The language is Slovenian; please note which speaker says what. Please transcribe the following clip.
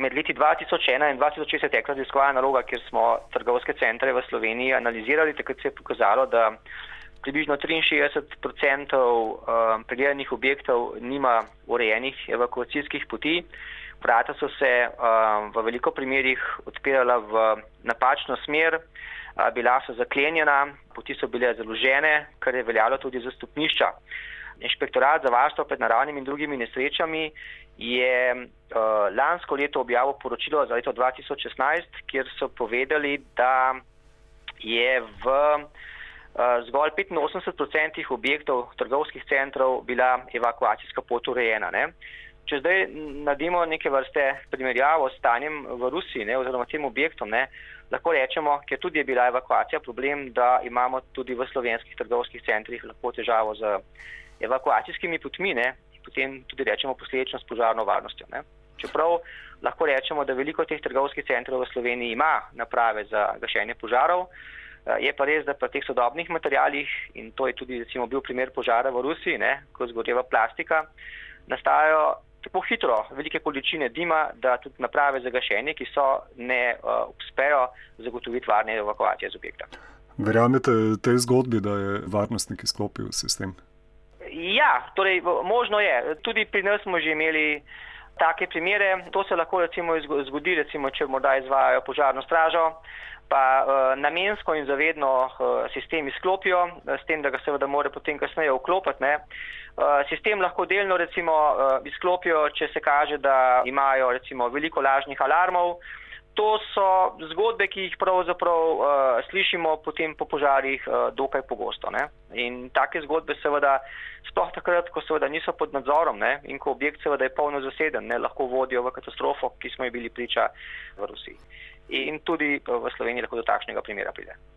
Speaker 1: med leti 2001 in 2006 je tekla raziskovalna naloga, kjer smo trgovske centre v Sloveniji analizirali, takrat se je pokazalo, da približno 63% um, pregledanih objektov nima urejenih evakuacijskih poti. Vrata so se um, v veliko primerjih odpirala v napačno smer, bila so zaklenjena, poti so bile založene, kar je veljalo tudi za stopnišča. Inšpektorat za varstvo pred naravnimi in drugimi nesrečami je uh, lansko leto objavil poročilo za leto 2016, kjer so povedali, da je v uh, zgolj 85% objektov trgovskih centrov bila evakuacijska pot urejena. Ne? Če zdaj naredimo neke vrste primerjavo s stanjem v Rusiji ne, oziroma tem objektom, ne, lahko rečemo, ker tudi je bila evakuacija problem, da imamo tudi v slovenskih trgovskih centrih lahko težavo z evakuacijskimi potmi, ne, potem tudi rečemo posledično s požarno varnostjo. Ne. Čeprav lahko rečemo, da veliko teh trgovskih centrov v Sloveniji ima naprave za gašenje požarov, je pa res, da pri teh sodobnih materijalih, in to je tudi recimo bil primer požara v Rusiji, ne, ko zgoreva plastika, nastajajo tako hitro velike količine dima, da tudi naprave za gašenje, ki so, ne uh, uspejo zagotoviti varne evakuacije z objekta.
Speaker 2: Verjamete tej zgodbi, da je varnostnik izklopil sistem?
Speaker 1: Ja, torej možno je. Tudi pri nas smo že imeli take primere. To se lahko recimo zgodi, recimo, če morda izvajajo požarno stražo, pa uh, namensko in zavedno uh, sistem izklopijo, s tem, da ga seveda more potem kasneje vklopiti. Ne. Uh, sistem lahko delno recimo uh, izklopijo, če se kaže, da imajo recimo veliko lažnih alarmov. To so zgodbe, ki jih pravzaprav uh, slišimo potem po požarih uh, dokaj pogosto. Ne? In take zgodbe seveda, sploh takrat, ko seveda niso pod nadzorom ne? in ko objekt seveda je polno zaseden, ne? lahko vodijo v katastrofo, ki smo ji bili priča v Rusiji. In tudi v Sloveniji lahko do takšnega primera pride.